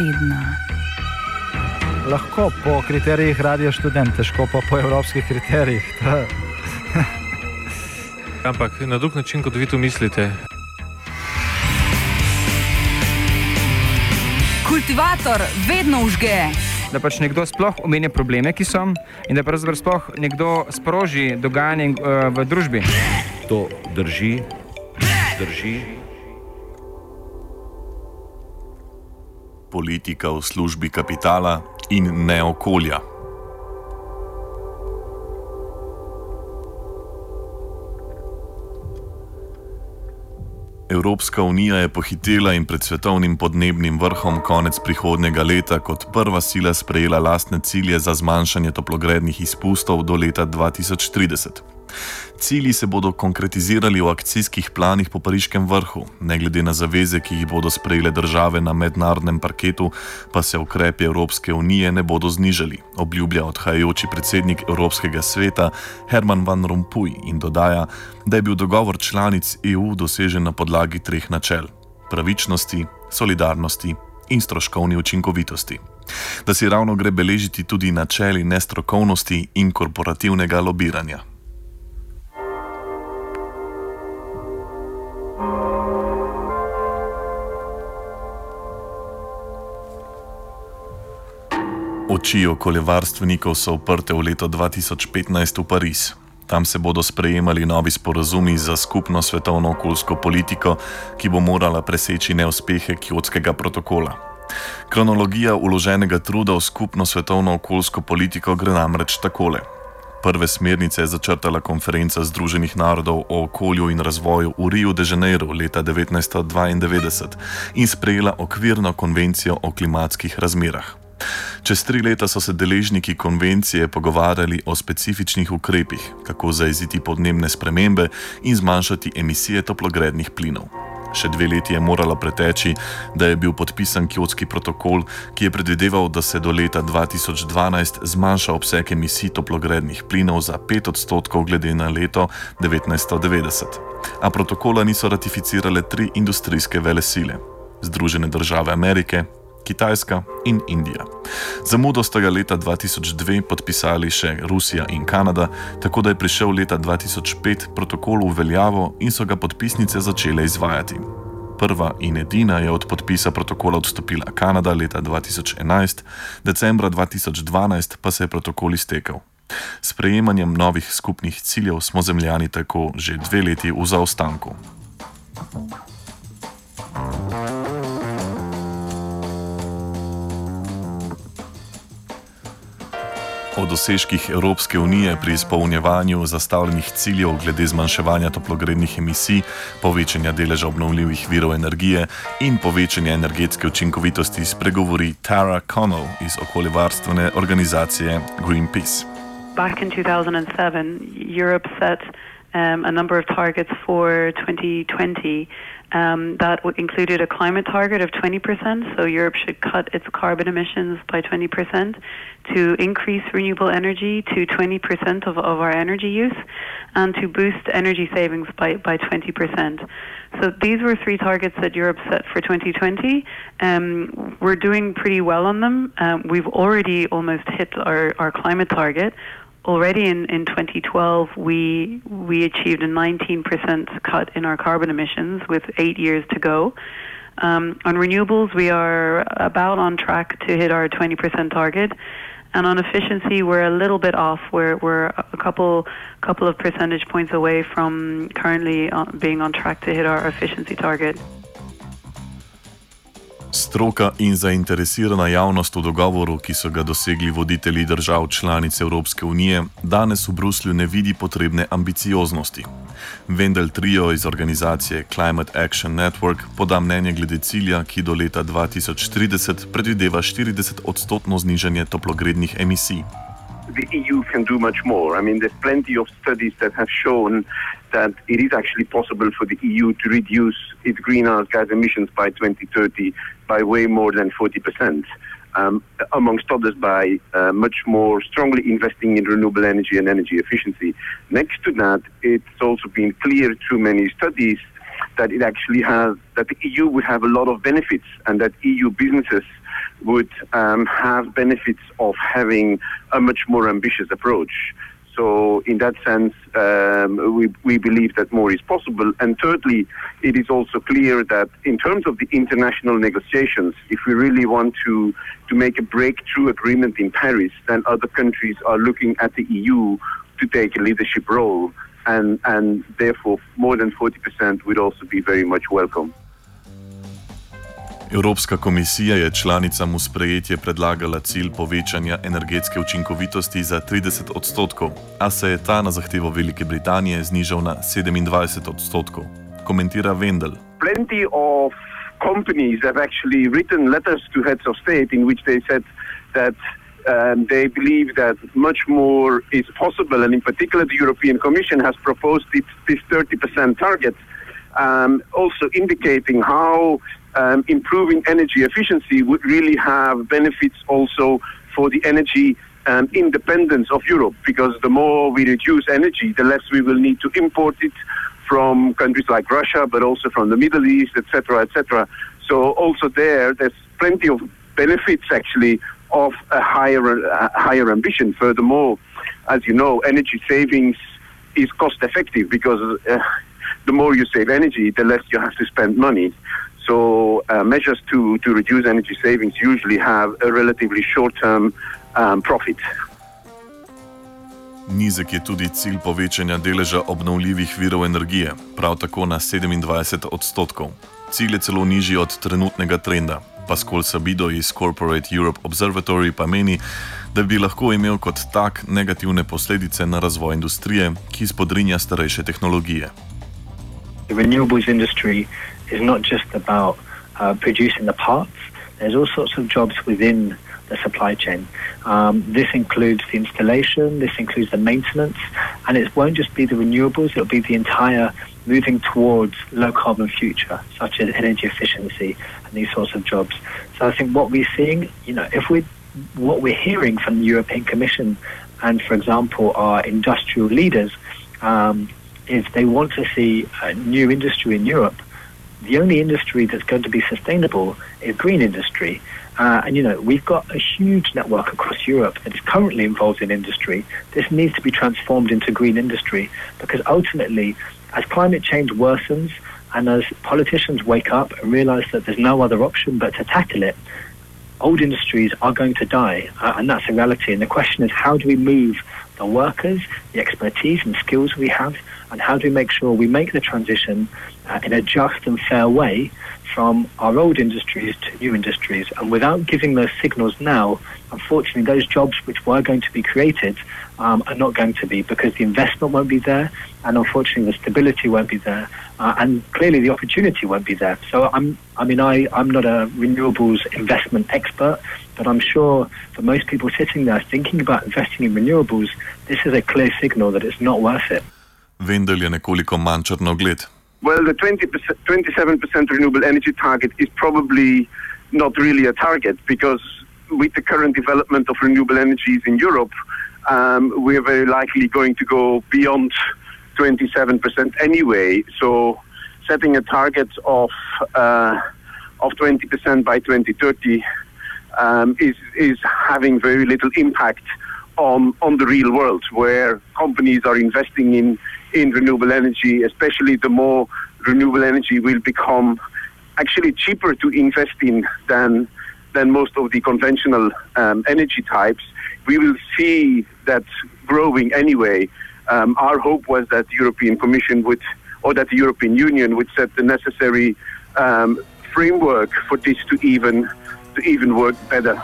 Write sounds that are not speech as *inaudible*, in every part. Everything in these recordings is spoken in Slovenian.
tedna. Lahko po kriterijih radio študent, težko pa po evropskih kriterijih. *laughs* Ampak na drug način, kot vi to mislite. Kultivator vedno užge. Da pač nekdo sploh omenja probleme, ki so, in da pravzaprav sploh nekdo sproži dogajanje uh, v družbi. To drži, drži. Politika v službi kapitala in ne okolja. Evropska unija je pohitela in pred svetovnim podnebnim vrhom konec prihodnjega leta kot prva sila sprejela lastne cilje za zmanjšanje toplogrednih izpustov do leta 2030. Cilji se bodo konkretizirali v akcijskih planih po pariškem vrhu, ne glede na zaveze, ki jih bodo sprejele države na mednarodnem parketu, pa se ukrepi Evropske unije ne bodo znižali, obljublja odhajajoči predsednik Evropskega sveta Herman Van Rompuy in dodaja, da je bil dogovor članic EU dosežen na podlagi treh načel: pravičnosti, solidarnosti in stroškovni učinkovitosti. Da si ravno gre beležiti tudi načeli nestrokovnosti in korporativnega lobiranja. Oči okoljevarstvenikov so uprte v leto 2015 v Pariz. Tam se bodo sprejemali novi sporazumi za skupno svetovno okoljsko politiko, ki bo morala preseči neuspehe Kjotskega protokola. Kronologija uloženega truda v skupno svetovno okoljsko politiko gre namreč takole. Prve smernice je začrtala konferenca Združenih narodov o okolju in razvoju v Rio de Janeiro leta 1992 in sprejela okvirno konvencijo o klimatskih razmerah. Čez tri leta so se deležniki konvencije pogovarjali o specifičnih ukrepih, kako zaeziti podnebne spremembe in zmanjšati emisije toplogrednih plinov. Še dve leti je moralo preteči, da je bil podpisan Kjotski protokol, ki je predvideval, da se do leta 2012 zmanjša obseg emisij toplogrednih plinov za 5 odstotkov glede na leto 1990. A protokola niso ratificirale tri industrijske vele sile: Združene države Amerike, Kitajska in Indija. Zamudo sta ga leta 2002 podpisali še Rusija in Kanada, tako da je prišel leta 2005 protokol v veljavo in so ga podpisnice začele izvajati. Prva in edina je od podpisa protokola odstopila Kanada leta 2011, decembra 2012 pa se je protokol iztekel. S prejemanjem novih skupnih ciljev smo zemljani tako že dve leti v zaostanku. O dosežkih Evropske unije pri izpolnjevanju zastavljenih ciljev glede zmanjševanja toplogrednih emisij, povečanja deleža obnovljivih virov energije in povečanja energetske učinkovitosti spregovori Tara Connell iz okoljevarstvene organizacije Greenpeace. Back in 2007, Europe set um, a number of targets for 2020. Um, that included a climate target of 20%, so Europe should cut its carbon emissions by 20% to increase renewable energy to 20% of, of our energy use and to boost energy savings by, by 20%. So these were three targets that Europe set for 2020. Um, we're doing pretty well on them. Um, we've already almost hit our, our climate target already in, in 2012 we we achieved a 19% cut in our carbon emissions with eight years to go. Um, on renewables, we are about on track to hit our 20% target, and on efficiency, we're a little bit off. We're we're a couple couple of percentage points away from currently uh, being on track to hit our efficiency target. Stroka in zainteresirana javnost v dogovoru, ki so ga dosegli voditelji držav članic Evropske unije, danes v Bruslju ne vidi potrebne ambicioznosti. Vendel Trio iz organizacije Climate Action Network poda mnenje glede cilja, ki do leta 2030 predvideva 40 odstotno znižanje toplogrednih emisij. the EU can do much more. I mean, there's plenty of studies that have shown that it is actually possible for the EU to reduce its greenhouse gas emissions by 2030 by way more than 40%. Um, amongst others, by uh, much more strongly investing in renewable energy and energy efficiency. Next to that, it's also been clear through many studies that it actually has that the EU would have a lot of benefits, and that EU businesses would um, have benefits of having a much more ambitious approach. So, in that sense, um, we, we believe that more is possible. And thirdly, it is also clear that in terms of the international negotiations, if we really want to, to make a breakthrough agreement in Paris, then other countries are looking at the EU to take a leadership role. And, and therefore, more than 40% would also be very much welcome. Evropska komisija je članicam v sprejetje predlagala cilj povečanja energetske učinkovitosti za 30 odstotkov, a se je ta na zahtevo Velike Britanije znižal na 27 odstotkov. Komentira Vendel. Plenty of companies have actually written letters to heads of state in which they said that um, they believe that much more is possible, and in particular, the European Commission has proposed it, this 30% target, um, also indicating how um, improving energy efficiency would really have benefits also for the energy um, independence of Europe because the more we reduce energy, the less we will need to import it from countries like Russia, but also from the Middle East, etc., etc. So also there, there's plenty of benefits actually of a higher uh, higher ambition. Furthermore, as you know, energy savings is cost effective because uh, the more you save energy, the less you have to spend money. So uh, measures to, to reduce energy savings usually have a relatively short-term um, profit. Nizek je tudi cilj povečanja deleža obnovljivih virov energije, prav tako na 27 odstotkov. Cilj je celo nižji od trenutnega trenda. Pascal Sabido iz Corporate Europe Observatory pa meni, da bi lahko imel kot tak negativne posledice na razvoj industrije, ki spodrinja starejše tehnologije. The renewables industry is not just about uh, producing the parts. There's all sorts of jobs within the supply chain. Um, this includes the installation, this includes the maintenance, and it won't just be the renewables, it'll be the entire moving towards low carbon future, such as energy efficiency and these sorts of jobs. So I think what we're seeing, you know, if we what we're hearing from the European Commission and, for example, our industrial leaders, um, is they want to see a new industry in Europe the only industry that's going to be sustainable is green industry. Uh, and you know, we've got a huge network across Europe that is currently involved in industry. This needs to be transformed into green industry because ultimately, as climate change worsens and as politicians wake up and realize that there's no other option but to tackle it, old industries are going to die. Uh, and that's a reality. And the question is, how do we move the workers, the expertise and skills we have, and how do we make sure we make the transition uh, in a just and fair way from our old industries to new industries. And without giving those signals now, unfortunately, those jobs which were going to be created um, are not going to be because the investment won't be there, and unfortunately, the stability won't be there, uh, and clearly the opportunity won't be there. So I'm, I mean, I, I'm not a renewables investment expert, but I'm sure for most people sitting there thinking about investing in renewables, this is a clear signal that it's not worth it. Vendel je nekoliko manj črnogled. Well, the 20%, 27% renewable energy target is probably not really a target because with the current development of renewable energies in Europe, um, we're very likely going to go beyond 27% anyway. So setting a target of uh, of 20% by 2030 um, is is having very little impact on on the real world, where companies are investing in in renewable energy, especially the more renewable energy will become actually cheaper to invest in than than most of the conventional um, energy types. We will see that growing anyway. Um, our hope was that the European Commission would, or that the European Union would set the necessary um, framework for this to even to even work better.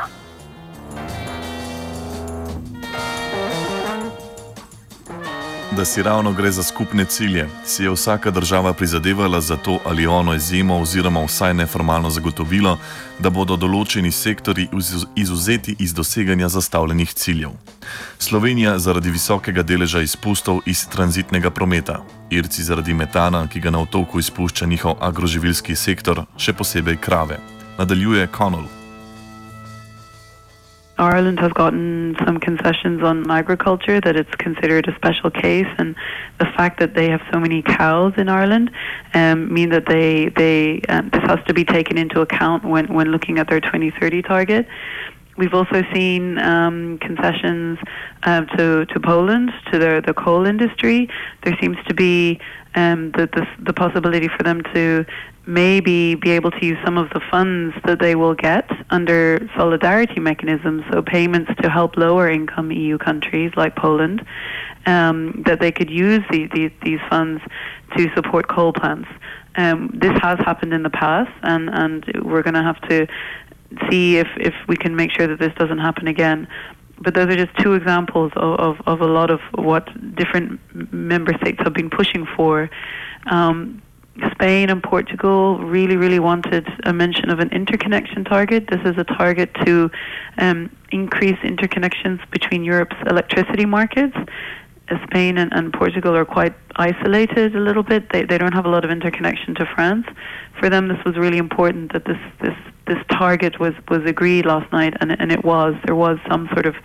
Da si ravno gre za skupne cilje, si je vsaka država prizadevala za to ali ono izjemo oziroma vsaj neformalno zagotovilo, da bodo določeni sektori izuzeti iz doseganja zastavljenih ciljev. Slovenija zaradi visokega deleža izpustov iz tranzitnega prometa, Irci zaradi metana, ki ga na otoku izpušča njihov agroživilski sektor, še posebej krave. Nadaljuje Connell. Ireland has gotten some concessions on agriculture that it's considered a special case, and the fact that they have so many cows in Ireland um, mean that they they um, this has to be taken into account when when looking at their 2030 target. We've also seen um, concessions uh, to to Poland to the the coal industry. There seems to be um, the, the the possibility for them to maybe be able to use some of the funds that they will get under solidarity mechanisms, so payments to help lower income EU countries like Poland, um, that they could use the, the, these funds to support coal plants. Um, this has happened in the past, and, and we're going to have to see if, if we can make sure that this doesn't happen again. But those are just two examples of, of, of a lot of what different member states have been pushing for. Um, Spain and Portugal really, really wanted a mention of an interconnection target. This is a target to um, increase interconnections between Europe's electricity markets. Uh, Spain and, and, Portugal are quite isolated a little bit. They, they don't have a lot of interconnection to France. For them, this was really important that this, this, this target was, was agreed last night, and, and it was. There was some sort of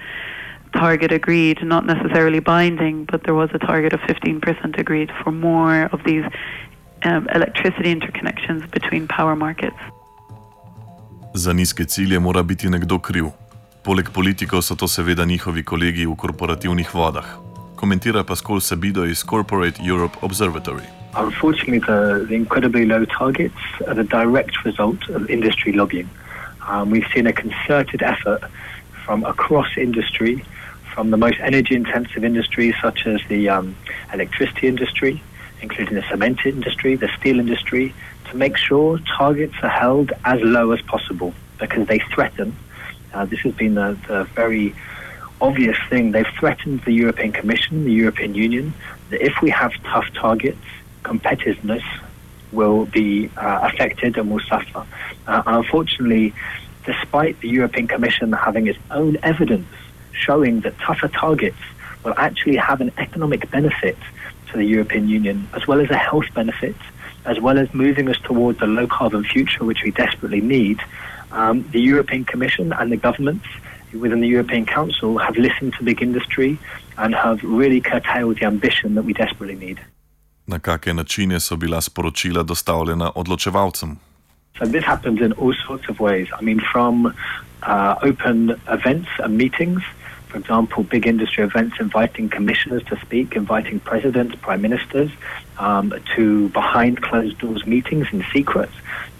target agreed, not necessarily binding, but there was a target of 15% agreed for more of these um, electricity interconnections between power markets. Za nizke cilje mora biti nekdo kriv. Poleg politikov so to seveda njihovi kolegi v korporativnih vodah. Komentira Pascal Sabido iz Corporate Europe Observatory. Unfortunately, the, the incredibly low targets are the direct result of industry lobbying. Um, we've seen a concerted effort from across industry, from the most energy intensive industries such as the um, electricity industry, including the cement industry, the steel industry, to make sure targets are held as low as possible because they threaten. Uh, this has been the, the very obvious thing. They've threatened the European Commission, the European Union, that if we have tough targets, competitiveness will be uh, affected and will suffer. Uh, unfortunately, despite the European Commission having its own evidence showing that tougher targets will actually have an economic benefit to the European Union, as well as a health benefit, as well as moving us towards a low carbon future, which we desperately need, um, the European Commission and the governments within the European Council have listened to big industry and have really curtailed the ambition that we desperately need. Na kakšne načine so bila sporočila dostavljena odločevalcem? So this happens in all sorts of ways. I mean, from uh, open events and meetings for example, big industry events inviting commissioners to speak, inviting presidents, prime ministers, um, to behind closed doors meetings in secret,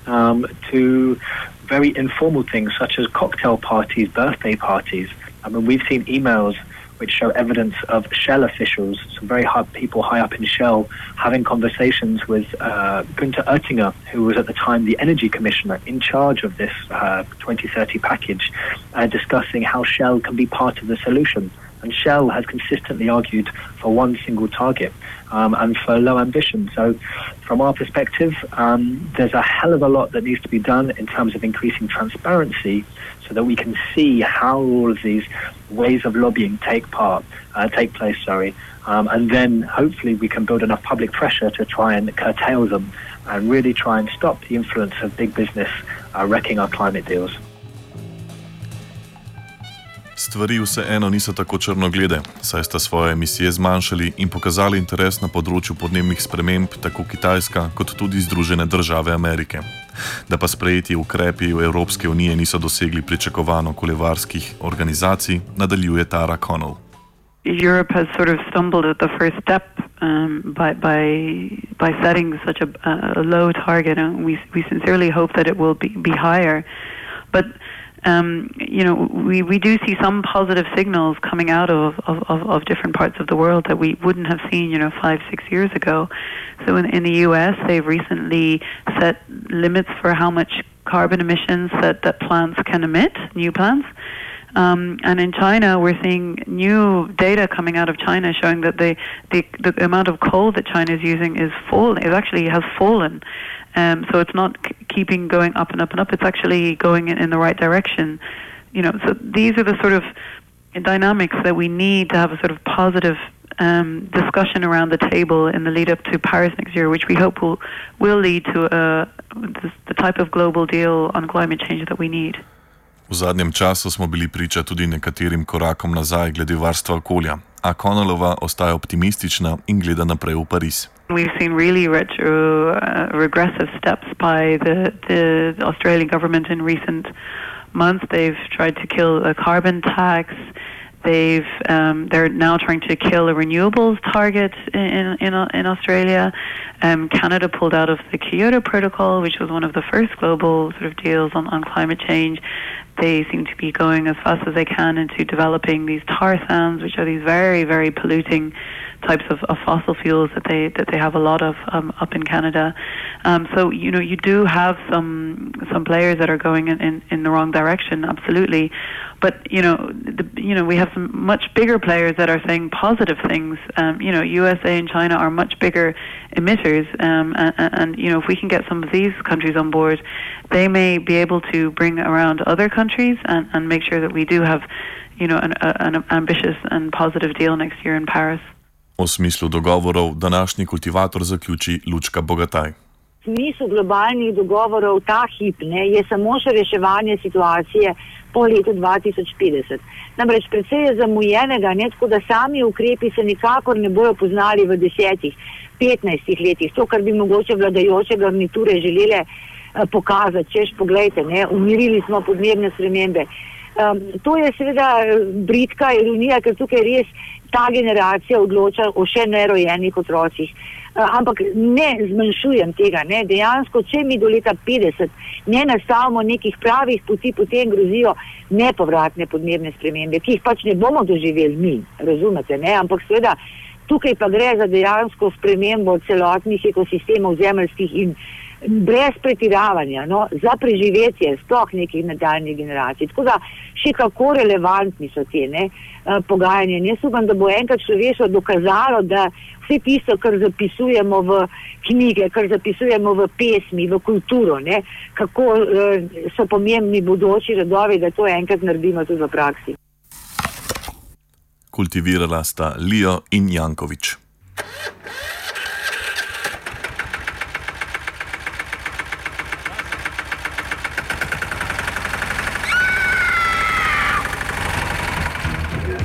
um, to very informal things such as cocktail parties, birthday parties. I mean, we've seen emails which show evidence of Shell officials, some very high people high up in Shell, having conversations with uh, Günther Oettinger, who was at the time the energy commissioner in charge of this uh, 2030 package, uh, discussing how Shell can be part of the solution. And Shell has consistently argued for one single target um, and for low ambition. So, from our perspective, um, there's a hell of a lot that needs to be done in terms of increasing transparency so that we can see how all of these ways of lobbying take part, uh, take place, sorry. Um, and then hopefully we can build enough public pressure to try and curtail them and really try and stop the influence of big business uh, wrecking our climate deals. Stvari vseeno niso tako črnoglede, saj sta svoje emisije zmanjšali in pokazali interes na področju podnebnih sprememb tako Kitajska kot tudi Združene države Amerike. Da pa sprejeti ukrepi Evropske unije niso dosegli pričakovano okoljevarskih organizacij, nadaljuje Tara Connell. Europe has sort of stumbled at the first step um, by, by, by setting such a, a low target, and we, we sincerely hope that it will be, be higher. But um, you know, we, we do see some positive signals coming out of, of, of, of different parts of the world that we wouldn't have seen, you know, five, six years ago. So in, in the U.S., they've recently set limits for how much carbon emissions that, that plants can emit, new plants. Um, and in China, we're seeing new data coming out of China showing that the, the, the amount of coal that China is using is fall. It actually has fallen. Um, so it's not c- keeping going up and up and up. It's actually going in, in the right direction. You know, so these are the sort of dynamics that we need to have a sort of positive um, discussion around the table in the lead up to Paris next year, which we hope will will lead to uh, the, the type of global deal on climate change that we need. V zadnjem času smo bili priča tudi nekaterim korakom nazaj glede varstva okolja, a Konolova ostaja optimistična in gleda naprej v Pariz. We've seen really retro, uh, regressive steps by the, the Australian government in recent months. They've tried to kill a carbon tax. They've um, they're now trying to kill a renewables target in in, in Australia. Um, Canada pulled out of the Kyoto Protocol, which was one of the first global sort of deals on, on climate change. They seem to be going as fast as they can into developing these tar sands, which are these very very polluting types of, of fossil fuels that they that they have a lot of um, up in Canada. Um, so you know you do have some some players that are going in, in, in the wrong direction, absolutely. But you know the, you know we have some much bigger players that are saying positive things. Um, you know USA and China are much bigger emitters, um, and, and you know if we can get some of these countries on board, they may be able to bring around other countries and, and make sure that we do have you know an, an ambitious and positive deal next year in Paris. O smislu dogovorov današnji kultivator zaključi Lučka Bogataj. Smisel globalnih dogovorov ta hip ne, je samo še reševanje situacije po letu 2050. Namreč predvsej je zamujenega, ne, tako da sami ukrepi se nikakor ne bojo poznali v desetih, petnajstih letih. To, kar bi mogoče vladajoče garniture želele pokazati, češ pogledajte, ne, umirili smo podnebne spremembe. Um, to je seveda britka ironija, ker tukaj res ta generacija odloča o še nerojenih otrocih. Uh, ampak ne zmanjšujem tega. Ne. Dejansko, če mi do leta 50 ne nastavimo nekih pravih poti, potem grozijo nepovratne podnebne spremembe, ki jih pač ne bomo doživeli mi, razumete? Ne? Ampak seveda tukaj pa gre za dejansko spremembo celotnih ekosistemov zemljskih in brez pretiravanja, no, za preživetje sploh nekih nadaljnih generacij. Tako da še kako relevantni so te ne, pogajanja. Jaz upam, da bo enkrat človeštvo dokazalo, da vse tisto, kar zapisujemo v knjige, kar zapisujemo v pesmi, v kulturo, ne, kako uh, so pomembni bodoči rodovi, da to enkrat naredimo tudi v praksi. Kultivirala sta Lijo in Jankovič.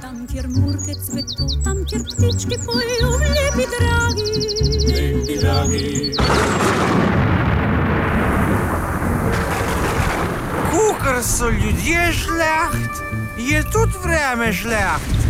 Tam, kjer murke cveto, tam, kjer ptički pojejo, lepi dragi. Lepi dragi. Kukar so ljudje žleht, je tudi vreme žleht.